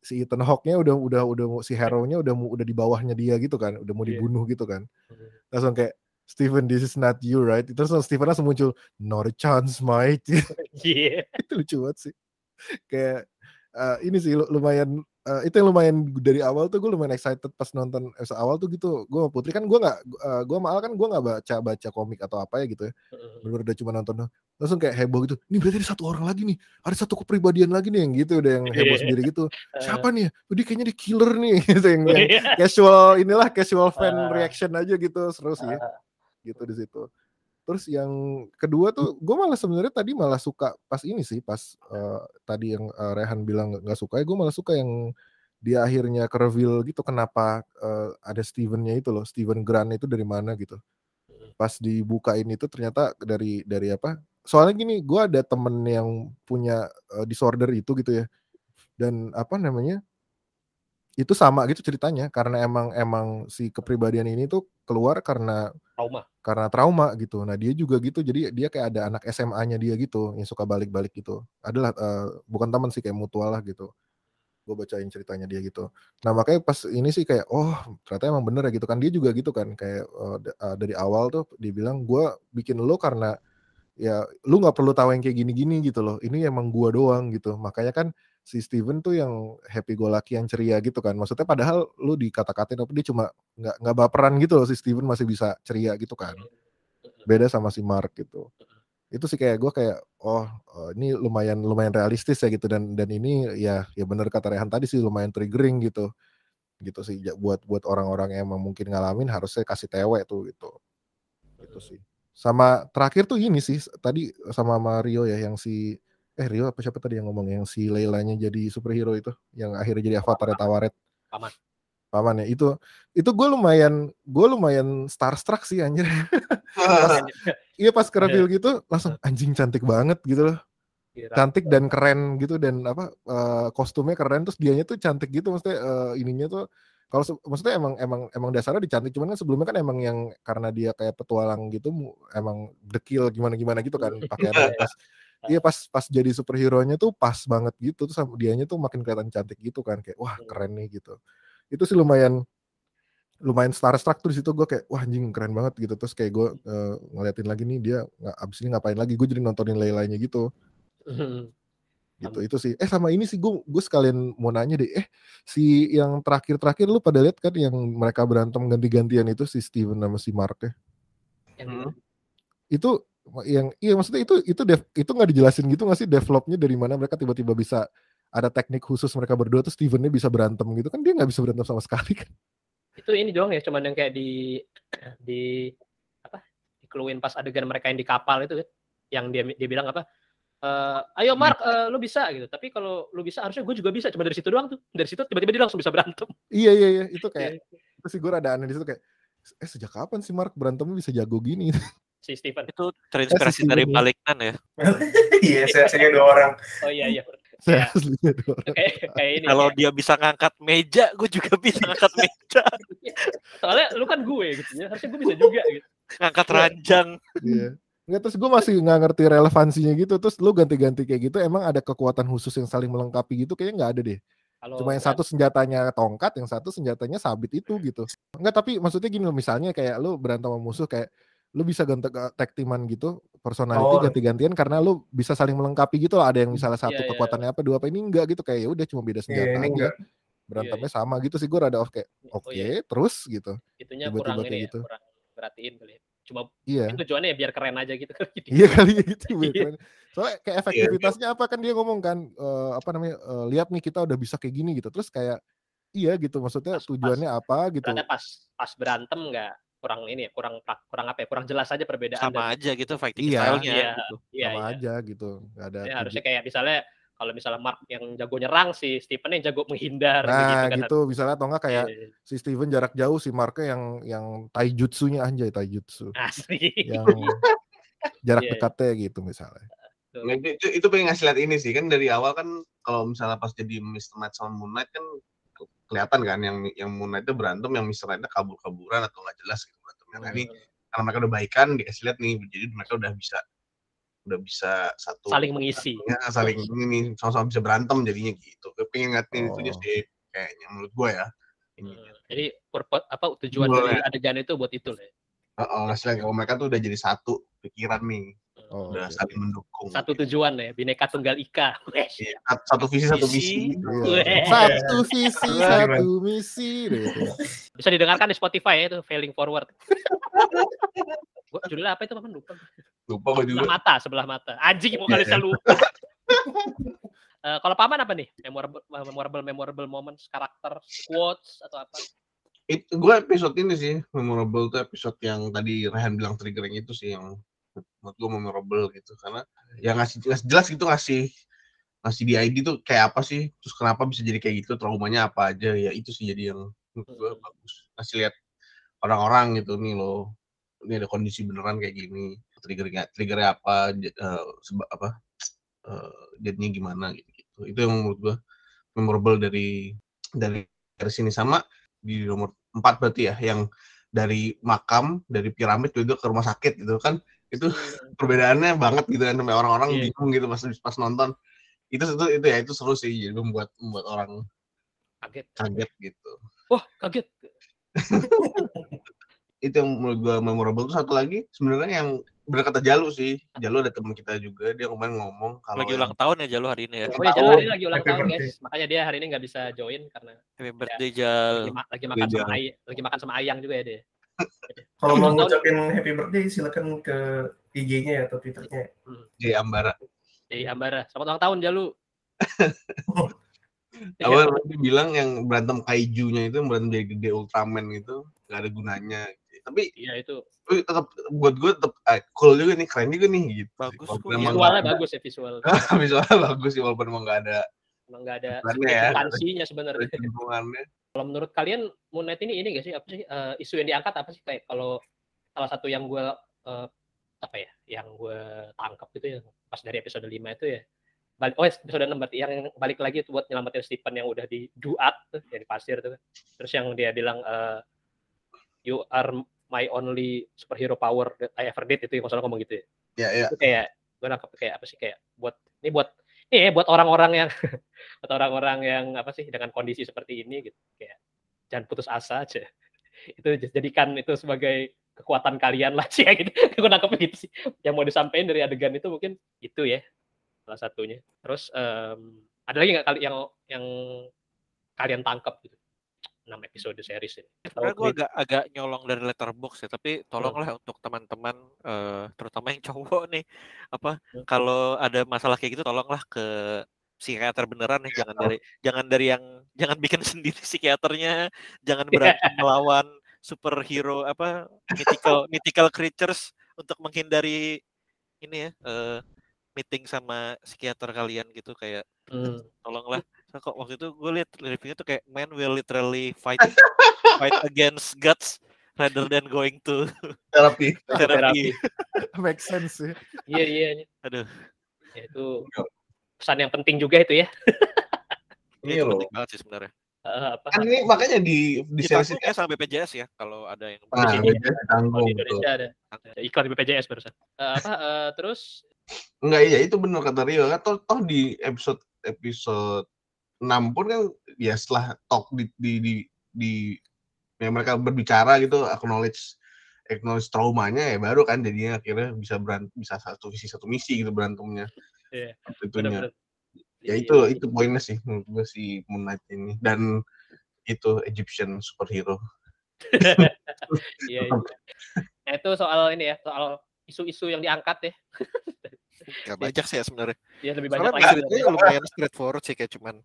si Ethan Hawke-nya udah udah udah si hero-nya udah udah di bawahnya dia gitu kan, udah mau Iya. dibunuh gitu kan. Langsung kayak Steven, this is not you, right? Terus Steven langsung muncul, not a chance, mate. Iya. itu lucu banget sih kayak eh, ini sih lu- lumayan eh, itu yang lumayan dari awal tuh gue lumayan excited pas nonton episode awal tuh gitu. Gue sama Putri kan gue nggak uh, gue malah kan gue nggak baca baca komik atau apa ya gitu ya. Bener udah cuma nonton langsung kayak heboh gitu. Ini berarti ada satu orang lagi nih. Ada satu kepribadian lagi nih yang gitu udah yang heboh Iya. sendiri gitu. Eh, siapa nih ya? Dia kayaknya di killer nih. Gitu yang, yang iya. casual inilah casual fan reaction aja gitu. Seru sih. Ya gitu di situ. Terus yang kedua tuh gue malah sebenarnya tadi malah suka pas ini sih pas eh, tadi yang eh, Rehan bilang nggak- suka ya gue malah suka yang dia akhirnya ke reveal gitu kenapa eh, ada Stevennya itu loh Steven Grant itu dari mana gitu. Pas dibukain itu ternyata dari dari apa soalnya gini gue ada temen yang punya eh, disorder itu gitu ya dan apa namanya itu sama gitu ceritanya karena emang emang si kepribadian ini tuh keluar karena Trauma. karena trauma gitu. Nah dia juga gitu, jadi dia kayak ada anak SMA-nya dia gitu yang suka balik-balik gitu. Adalah eh, bukan teman sih kayak mutual lah gitu. Gue bacain ceritanya dia gitu. Nah makanya pas ini sih kayak oh ternyata emang bener ya gitu kan dia juga gitu kan kayak da- eh, dari awal tuh dibilang gue bikin lo karena ya lu nggak perlu tahu yang kayak gini-gini gitu loh. Ini emang gua doang gitu. Makanya kan si Steven tuh yang happy go lucky yang ceria gitu kan. Maksudnya padahal lu dikata-katain apa dia cuma nggak nggak baperan gitu loh si Steven masih bisa ceria gitu kan. Beda sama si Mark gitu. Itu sih kayak gue kayak oh eh, ini lumayan lumayan realistis ya gitu. Dan dan ini ya ya bener kata Rehan tadi sih lumayan triggering gitu. Gitu sih buat buat orang-orang yang emang mungkin ngalamin harusnya kasih tewe tuh gitu. Gitu sih. Sama terakhir tuh ini sih tadi sama Mario ya yang si eh Rio apa siapa tadi yang ngomong yang si Leilanya jadi superhero itu? Yang akhirnya jadi avatar Tawaret? Paman. paman ya itu itu gue lumayan gue lumayan starstruck sih anjir. Iya pas ke reveal gitu langsung anjing cantik banget gitu loh. Kira- cantik dan keren gitu dan apa eh, kostumnya keren terus dianya tuh cantik gitu maksudnya eh, ininya tuh kalau maksudnya emang emang emang dasarnya dicantik cuman kan sebelumnya kan emang yang karena dia kayak petualang gitu emang dekil gimana gimana gitu kan pakaiannya pas iya pas pas jadi superhero nya tuh pas banget gitu terus sama dianya tuh makin kelihatan cantik gitu kan kayak wah keren nih gitu. Itu sih lumayan lumayan starstruck tuh di situ gue kayak wah anjing keren banget gitu. Terus kayak gue eh, ngeliatin lagi nih dia nggak abis ini ngapain lagi gue jadi nontonin lain-lainnya gitu. Gitu itu sih. Eh sama ini sih gue gue sekalian mau nanya deh eh si yang terakhir-terakhir lu pada lihat kan yang mereka berantem ganti-gantian itu si Steven sama si Mark ya? Hmm. itu yang iya maksudnya itu itu dev, itu nggak dijelasin gitu nggak sih developnya dari mana mereka tiba-tiba bisa ada teknik khusus mereka berdua tuh Stevennya bisa berantem gitu? Kan dia nggak bisa berantem sama sekali kan? Itu ini doang ya cuman yang kayak di di apa dikeluin pas adegan mereka yang di kapal itu kan yang dia dia bilang apa eh, ayo Mark eh, lu bisa gitu. Tapi kalau lu bisa harusnya gue juga bisa cuma dari situ doang tuh. Dari situ tiba-tiba dia langsung bisa berantem. Iya iya iya. Itu kayak Iya, itu sih gue ada aneh di situ kayak eh sejak kapan sih Mark berantemnya bisa jago gini si Steven Itu terinspirasi dari ya. Maliknan ya. Iya, saya saya dua orang. oh iya iya saya aslinya tuh orang. kayak kayak ini Kalau kayak- dia bisa ngangkat meja, gue juga bisa ngangkat meja. soalnya lu kan gue gitu ya harusnya gue bisa juga gitu Ngangkat ranjang. Iya. Nggak, terus gue masih nggak ngerti relevansinya gitu. Terus lu ganti-ganti kayak gitu, emang ada kekuatan khusus yang saling melengkapi gitu? Kayaknya nggak ada deh. kalau Cuma yang satu senjatanya tongkat, yang satu senjatanya sabit itu gitu. Enggak, tapi maksudnya gini loh, misalnya kayak lu berantem sama musuh kayak lu bisa ganti tag teaman gitu, personality Oh. ganti-gantian karena lu bisa saling melengkapi gitu loh. Ada yang misalnya satu Iya, iya. kekuatannya apa, dua apa ini enggak gitu kayak ya udah cuma beda Iya, senjata ini aja. enggak. Berantemnya sama gitu sih gue rada off kayak Oh, oke, iya. terus gitu. itunya tiba-tiba kurang kayak ini gitu. ya kurang perhatiin kali ya. cuma Iya. tujuannya ya biar keren aja gitu Iya kali ya gitu. biar Iya. keren. Soalnya kayak efektivitasnya apa kan dia ngomong kan eh, apa namanya eh, lihat nih kita udah bisa kayak gini gitu. Terus kayak iya gitu maksudnya Pas- tujuannya apa gitu. pas pas berantem nggak kurang ini ya kurang kurang apa ya kurang jelas aja perbedaan Sama dan- aja gitu fighting Iya. style-nya. Iya. gitu. iya, sama iya. aja gitu. Gak ada Ya, harusnya kayak misalnya kalau misalnya Mark yang jago nyerang si Stephen yang jago menghindar Nah kan. gitu misalnya atau enggak kayak Iya, si Steven jarak jauh si Marknya yang yang taijutsunya anjay taijutsu asli yang jarak Iya. dekatnya gitu misalnya. Nah, itu, itu, pengen ngasih lihat ini sih kan dari awal kan kalau misalnya pas jadi Mr. Knight sama Moon Knight kan kelihatan kan yang yang Moon Knight itu berantem yang Mr. Knight kabur-kaburan atau nggak jelas gitu berantemnya. Nah, ini karena mereka udah baikan dikasih lihat nih jadi mereka udah bisa udah bisa satu saling mengisi ya, saling ini nih sama-sama bisa berantem jadinya gitu. Gue pengen ngatin Oh. sih kayaknya menurut gue ya. Ini. Hmm, jadi purpose apa tujuan Boleh. dari adegan itu buat itu lah ya. Heeh, ngasih kalau mereka tuh udah jadi satu pikiran nih, Oh, udah oke, saling oke. mendukung. satu tujuan ya bineka tunggal ika. Iya, sat- satu visi satu misi. Iya. Satu visi, Iya. satu misi deh bisa didengarkan di Spotify ya itu failing forward gua judulnya apa itu paman lupa Lupa gue juga. sebelah mata sebelah mata anjing mau kali saya lupa Eh, kalau paman apa nih memorable memorable memorable moments karakter quotes atau apa Itu gue episode ini sih memorable tuh episode yang tadi Rehan bilang triggering itu sih yang menurut gue memorable gitu. Karena yang ngasih, ngasih jelas gitu ngasih ngasih di ID tuh kayak apa sih? Terus kenapa bisa jadi kayak gitu? Traumanya apa aja? Ya itu sih jadi yang menurut gue bagus. Ngasih lihat orang-orang gitu nih loh. Ini ada kondisi beneran kayak gini. Triggernya triggernya apa? J- eh, seba- apa? Eh, jadinya gimana? Gitu, gitu itu yang menurut gue memorable dari dari dari sini. Sama di nomor empat berarti ya yang dari makam dari piramid itu ke rumah sakit gitu kan itu perbedaannya banget gitu kan sampai orang-orang Iya. bingung gitu pas pas nonton itu itu itu ya itu seru sih jadi membuat membuat orang kaget kaget gitu wah kaget itu yang menurut gua memorable tuh satu lagi sebenarnya yang bener kata Jalu sih Jalu ada teman kita juga dia kemarin ngomong kalau Lagi ulang tahun ya Jalu hari ini ya. oh ya Tahu. Jal hari ini lagi ulang Happy tahun birthday. guys makanya dia hari ini nggak bisa join karena Happy birthday Jal. lagi, ma- lagi makan Iya. sama Ay lagi makan sama Ayang juga ya dia Kalau mau ngucapin happy birthday silakan ke IG-nya ya atau Twitter-nya. J Ambara. Di Ambara. Selamat ulang tahun Jalu. Iya. awal dia bilang yang berantem kaijunya itu yang berantem jadi gede Ultraman gitu nggak ada gunanya. Tapi iya itu. tapi tetap buat gue tetap eh, cool juga nih keren juga nih gitu. Bagus Walaupun kok, emang visualnya nggak bagus ya visual. Visualnya bagus sih walaupun emang nggak ada emang nggak ada Kerennya ya. substansinya sebenarnya kalau menurut kalian Moon Knight ini ini gak sih? Apa sih uh, isu yang diangkat apa sih? Kayak kalau salah satu yang gue uh, apa ya yang gue tangkap gitu ya pas dari episode 5 itu ya balik oh episode 6 berarti yang balik lagi itu buat nyelamatin Stephen yang udah di duat tuh yang di pasir tuh. Terus yang dia bilang uh, you are my only superhero power that I ever did itu yang salah ngomong gitu ya. Ya ya. Itu kayak gue nangkep kayak apa sih kayak buat ini buat ini ya buat orang-orang yang buat orang-orang yang apa sih dengan kondisi seperti ini gitu. Kayak jangan putus asa aja. Itu jadikan itu sebagai kekuatan kalian lah sih gitu. Gue nangkepnya gitu sih. Yang mau disampaikan dari adegan itu mungkin itu ya salah satunya. Terus um, ada lagi nggak kali yang yang kalian tangkap gitu enam episode series ini Sebenarnya gue agak agak nyolong dari letterbox ya, tapi tolonglah untuk teman-teman, uh, terutama yang cowok nih, apa Hmm. kalau ada masalah kayak gitu tolonglah ke psikiater beneran nih, jangan dari jangan dari yang jangan bikin sendiri psikiaternya, jangan berantem melawan superhero apa mythical mythical creatures untuk menghindari ini ya uh, meeting sama psikiater kalian gitu kayak Hmm. tolonglah kok waktu itu gue liat reviewnya tuh kayak man will literally fight fight against gods rather than going to terapi therapy. Make sense sih. iya iya. Iya. Aduh, ya, itu pesan yang penting juga itu ya. Ini itu loh. penting banget sih sebenarnya. Apa? Kan ini makanya di di ini ya sama BPJS ya kalau ada yang ah, sini BPJS kalau ditanggung di tuh. Indonesia ada, ada iklan di BPJS barusan. Eh, apa eh, terus? Enggak iya itu benar kata Rio. Kan toh, toh di episode episode 6 pun kan ya setelah talk di di di, di ya mereka berbicara gitu acknowledge acknowledge traumanya ya baru kan jadinya akhirnya bisa berantem bisa satu visi satu misi gitu berantemnya Iya, itunya benar-benar ya Iya, itu iya. itu poinnya sih menurut gue si Moon Knight ini dan itu Egyptian superhero Iya, iya. Nah, itu soal ini ya, soal isu-isu yang diangkat ya. Gak banyak sih ya sebenarnya. Ya lebih banyak Soalnya lagi. ceritanya lumayan straightforward sih kayak cuman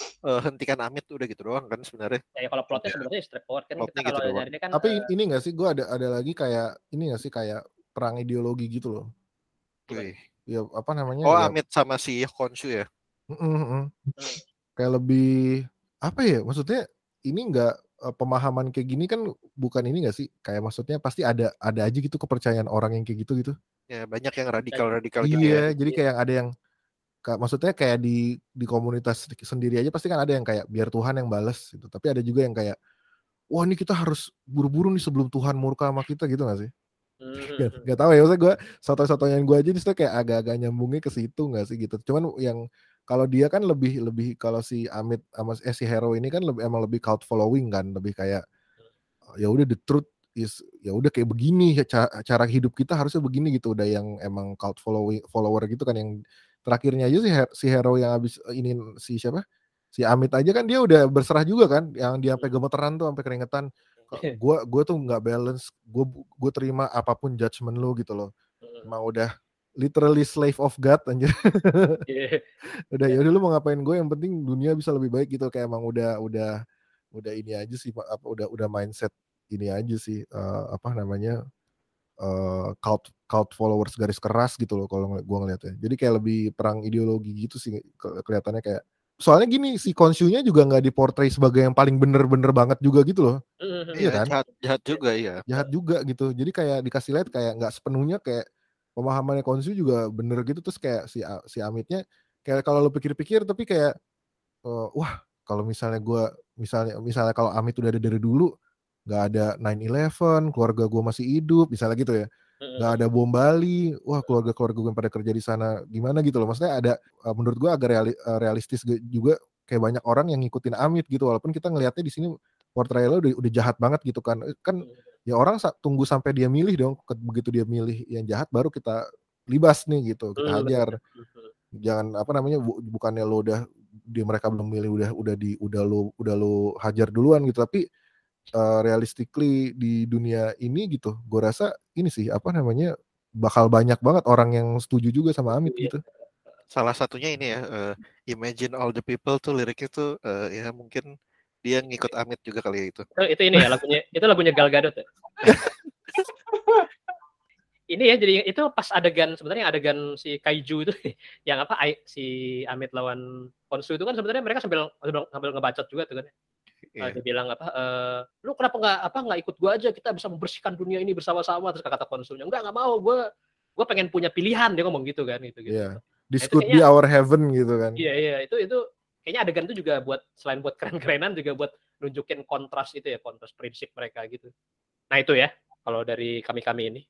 eh, hentikan Amit udah gitu doang kan sebenarnya. Ya, kalau plotnya sebenarnya straightforward kan Plotnya kita kalau gitu doang. dari ini kan Tapi eh, ini gak sih gue ada ada lagi kayak ini gak sih kayak perang ideologi gitu loh. Wih. Ya apa namanya? Oh ya, Amit sama si Konshu ya. Mm, mm, mm. Kayak lebih apa ya? Maksudnya ini enggak pemahaman kayak gini kan bukan ini gak sih? Kayak maksudnya pasti ada ada aja gitu kepercayaan orang yang kayak gitu gitu. Ya banyak yang radikal-radikal gitu ya. Iya, jadi kayak ada yang maksudnya kayak di di komunitas sendiri aja pasti kan ada yang kayak biar Tuhan yang bales gitu. Tapi ada juga yang kayak wah ini kita harus buru-buru nih sebelum Tuhan murka sama kita gitu gak sih? hmm, Gak, hmm. gak tahu ya maksudnya gue soto-sotonya gue aja di situ kayak agak-agak nyambungnya ke situ gak sih gitu. Cuman yang kalau dia kan lebih lebih kalau si Amit sama eh, si Hero ini kan lebih emang lebih cult following kan, lebih kayak ya udah the truth is ya udah kayak begini ya, ca- cara hidup kita harusnya begini gitu udah yang emang cult following follower gitu kan yang terakhirnya aja si Her- si Hero yang habis ini si siapa? Si Amit aja kan dia udah berserah juga kan yang dia sampai gemeteran tuh sampai keringetan. Gue gue tuh nggak balance gue gue terima apa pun judgement lu gitu loh. Hmm. emang udah literally slave of God anjir. Iya. udah ya udah lu mau ngapain gue yang penting dunia bisa lebih baik gitu. Kayak emang udah udah udah ini aja sih apa udah udah mindset ini aja sih eh, apa namanya eh cult cult followers garis keras gitu loh kalau gue ngeliatnya. Jadi kayak lebih perang ideologi gitu sih ke- kelihatannya kayak soalnya gini si konsunya juga nggak diportray sebagai yang paling bener-bener banget juga gitu loh. Hmm, hmm, Iya Iya kan? jahat, jahat juga iya. jahat juga gitu. Jadi kayak dikasih lihat kayak nggak sepenuhnya kayak pemahamannya konsu juga bener gitu. Terus kayak si si Amitnya kayak kalau lo pikir-pikir tapi kayak eh, wah kalau misalnya gua misalnya misalnya kalau Amit udah ada dari dulu nggak ada 9/11 keluarga gua masih hidup misalnya gitu ya. Nggak ada bom Bali wah keluarga keluarga gue yang pada kerja di sana gimana gitu loh. Maksudnya ada eh, menurut gua agak reali- eh, realistis juga kayak banyak orang yang ngikutin Amit gitu walaupun kita ngelihatnya di sini portrayalnya udah udah jahat banget gitu kan. Eh, kan hmm. ya orang tunggu sampai dia milih dong begitu dia milih yang jahat baru kita libas nih gitu kita hajar. jangan apa namanya bu- bukannya lo udah dia mereka belum milih udah udah di udah lo udah lo hajar duluan gitu tapi eh, realistically di dunia ini gitu gue rasa ini sih apa namanya bakal banyak banget orang yang setuju juga sama Amit Iya. gitu Salah satunya ini ya, eh, Imagine All the People tuh liriknya tuh eh, ya mungkin dia ngikut Amit juga kali ya itu. Itu, itu ini ya lagunya itu lagunya Gal Gadot ya. ini ya jadi itu pas adegan sebenarnya adegan si Kaiju itu yang apa ai- si Amit lawan Konsu itu kan sebenarnya mereka sambil sambil, sambil ngebacot juga tuh kan. Iya. dia bilang apa? eh, lu kenapa nggak apa nggak ikut gua aja? Kita bisa membersihkan dunia ini bersama-sama. Terus kata konsulnya, enggak nggak mau. Gua gua pengen punya pilihan. Dia ngomong gitu kan, gitu gitu. Iya. This could be our heaven gitu kan. Iya iya itu itu kayaknya adegan itu juga buat selain buat keren-kerenan juga buat nunjukin kontras itu ya kontras prinsip mereka gitu. Nah itu ya kalau dari kami-kami ini.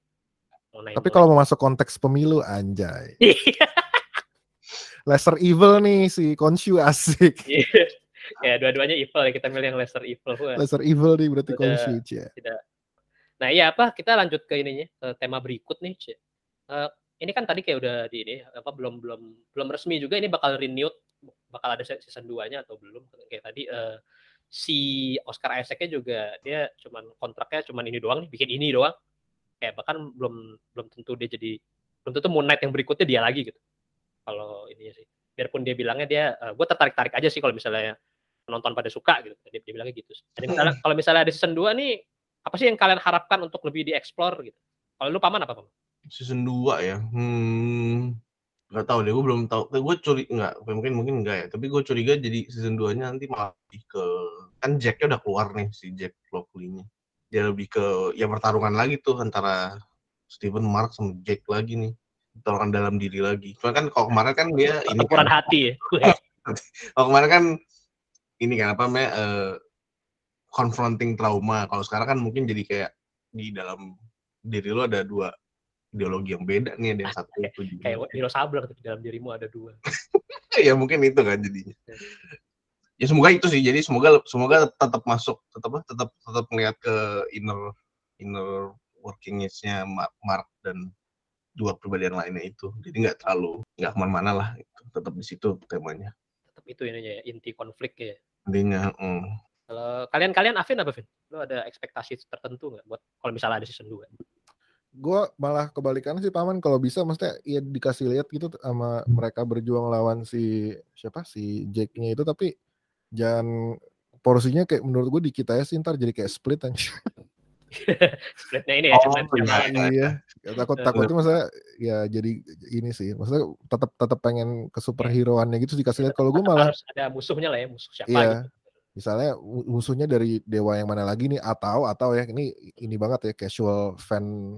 mengenai Tapi mulai- kalau mau masuk konteks pemilu anjay. Lesser evil nih si Konshu asik. iya. Ya dua-duanya evil ya kita milih yang lesser evil. Lesser evil nih berarti Udah. Cia. tidak. Nah iya apa kita lanjut ke ininya ke tema berikut nih. Eh, ini kan tadi kayak udah di ini apa belum belum belum resmi juga ini bakal renewed bakal ada se- season 2-nya atau belum kayak tadi eh, si Oscar Isaac-nya juga dia cuman kontraknya cuman ini doang nih bikin ini doang kayak bahkan belum belum tentu dia jadi belum tentu Moon Knight yang berikutnya dia lagi gitu kalau ini sih biarpun dia bilangnya dia gue tertarik tarik aja sih kalau misalnya penonton pada suka gitu. Dia, dia bilangnya gitu jadi misalnya, kalau misalnya ada season 2 nih apa sih yang kalian harapkan untuk lebih dieksplor gitu? Kalau lu paman apa paman? Season 2 ya? Hmm nggak tahu deh. Gue belum tahu. Gue curi nggak mungkin mungkin enggak ya. Tapi gue curiga jadi season 2 nya nanti malah lebih ke kan Jacknya udah keluar nih si Jack Lockley-nya. Dia lebih ke ya pertarungan lagi tuh antara Steven Mark sama Jack lagi nih. Pertarungan dalam diri lagi. Cuma kan kalau kemarin kan dia ini pertempuran kan, hati ya. Kalau kemarin kan ini kan apa namanya eh, confronting trauma. Kalau sekarang kan mungkin jadi kayak di dalam diri lo ada dua ideologi yang beda nih ada yang satu itu juga. Kayak Wiro Sableng di dalam dirimu ada dua. Ya mungkin itu kan jadinya. Ya semoga itu sih. Jadi semoga semoga tetap masuk tetap tetap tetap melihat ke inner inner workingnya Mark, Mark dan dua kepribadian lainnya itu. Jadi nggak terlalu nggak ke mana-mana lah. Tetap di situ temanya. Tetap itu ininya ya inti konflik ya intinya mm. kalau kalian kalian Afin apa Vin lu ada ekspektasi tertentu nggak buat kalau misalnya ada season 2 Gue malah kebalikan sih paman kalau bisa maksudnya ya dikasih lihat gitu sama mereka berjuang lawan si siapa si Jack-nya itu tapi jangan porsinya kayak menurut gue dikit aja sih ntar jadi kayak split aja. splitnya ini ya Oh, cuman iya. iya. Ya, takut Eh, takutnya maksudnya ya jadi ini sih. Maksudnya tetap tetap pengen ke superhero-annya gitu dikasih lihat. Kalau gue malah harus ada musuhnya lah ya musuh siapa Iya. gitu misalnya mu- musuhnya dari dewa yang mana lagi nih atau atau ya ini ini banget ya casual fan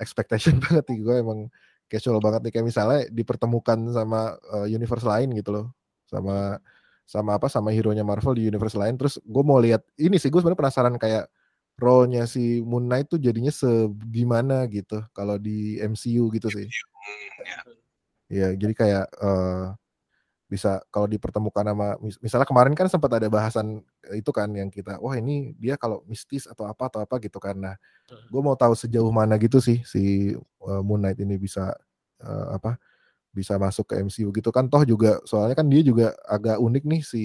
expectation banget nih gue emang casual banget nih kayak misalnya dipertemukan sama uh, universe lain gitu loh sama sama apa sama hero nya Marvel di universe lain terus gue mau lihat ini sih gue sebenarnya penasaran kayak role-nya si Moon Knight tuh jadinya segimana gitu kalau di MCU gitu sih. Ya. Jadi kayak eh, bisa kalau dipertemukan sama mis- misalnya kemarin kan sempat ada bahasan itu kan yang kita wah ini dia kalau mistis atau apa atau apa gitu kan. Nah Hmm. gue mau tahu sejauh mana gitu sih si eh, Moon Knight ini bisa eh, apa bisa masuk ke MCU gitu kan. Toh juga soalnya kan dia juga agak unik nih si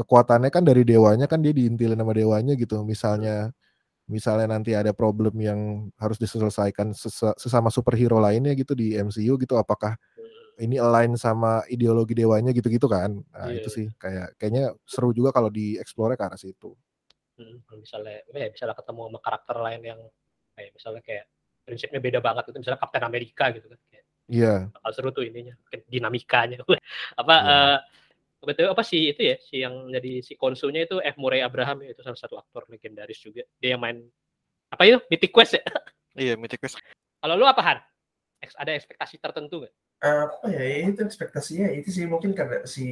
kekuatannya kan dari dewanya kan dia diintilin sama dewanya gitu. Misalnya misalnya nanti ada problem yang harus diselesaikan sesa- sesama superhero lainnya gitu di MCU gitu apakah ini align sama ideologi dewanya gitu-gitu kan? Nah Iya, itu sih kayak kayaknya seru juga kalau dieksplornya ke arah situ. Hmm, misalnya ya misalnya ketemu sama karakter lain yang kayak misalnya kayak prinsipnya beda banget itu misalnya Kapten Amerika gitu kan iya. bakal seru tuh ininya dinamikanya. Apa Iya. eh betul apa sih itu ya si yang jadi si konsulnya itu F. Murray Abraham ya itu salah satu aktor legendaris juga. Dia yang main apa itu? Mythic Quest ya? Iya, Mythic Quest. kalau lu apa Han? Eks- ada ekspektasi tertentu nggak? Apa ya itu ekspektasinya itu sih mungkin karena si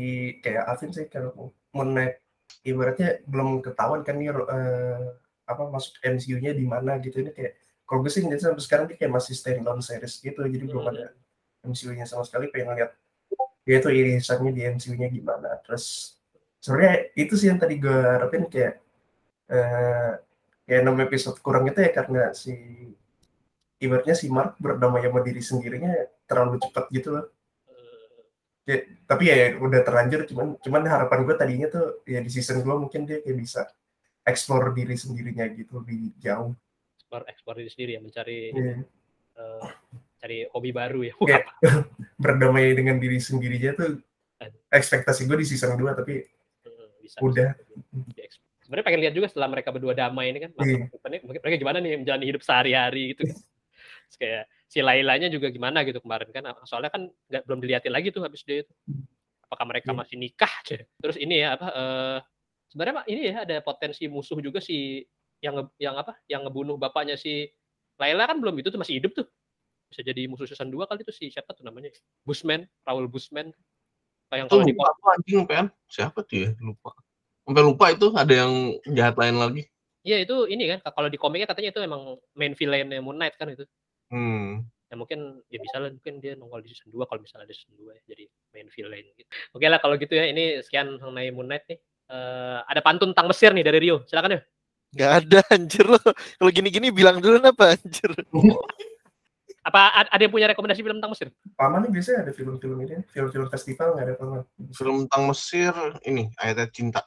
kayak Alvin sih kalau Moon Knight ibaratnya belum ketahuan kan nih eh, apa masuk MCU-nya di mana gitu. Ini kayak kalau gue sih sampai sekarang dia kayak masih standalone series gitu jadi belum Hmm. ada MCU-nya sama sekali pengen lihat dia itu irisannya di MCU-nya gimana. Terus sebenarnya itu sih yang tadi gue harapin kayak eh kayak 6 episode kurang itu ya karena si ibaratnya si Mark berdamai sama diri sendirinya terlalu cepat gitu loh. Ya, tapi ya udah terlanjur cuman cuman harapan gue tadinya tuh ya di season 2 mungkin dia kayak bisa explore diri sendirinya gitu lebih jauh. Ekspor diri sendiri ya mencari Iya. eh, cari hobi baru ya Iya. berdamai dengan diri sendirinya tuh ekspektasi gue di season 2 tapi Hmm, bisa, Udah. bisa sebenarnya pengen lihat juga setelah mereka berdua damai ini kan Iya. masa mungkin mereka gimana nih menjalani hidup sehari-hari gitu Terus kayak si Lailanya juga gimana gitu kemarin kan soalnya kan nggak belum dilihatin lagi tuh habis dia itu apakah mereka Iya. masih nikah aja terus ini ya apa eh sebenarnya Pak, ini ya ada potensi musuh juga si yang yang apa? Yang ngebunuh bapaknya si Laila kan belum itu tuh masih hidup tuh. Bisa jadi musuh season 2 kali itu si siapa tuh namanya? Busman, Raul Busman. Kayak kalau di anjing pen. Siapa tuh ya? Lupa. Sampai lupa itu ada yang jahat lain lagi. Iya itu ini kan kalau di komiknya katanya itu emang main villainnya Moon Knight kan itu. Hmm. Ya mungkin ya bisa lah mungkin dia nongol di season 2 kalau misalnya ada season 2 ya jadi main villain gitu. Oke lah kalau gitu ya ini sekian mengenai Moon Knight nih. Eh, ada pantun tentang Mesir nih dari Rio. Silakan ya. Gak ada anjir lo. Kalau gini-gini bilang dulu apa anjir. Apa ada yang punya rekomendasi film tentang Mesir? Paman nih biasanya ada film-film ini, film-film festival nggak ada paman. Film tentang Mesir ini ayatnya cinta.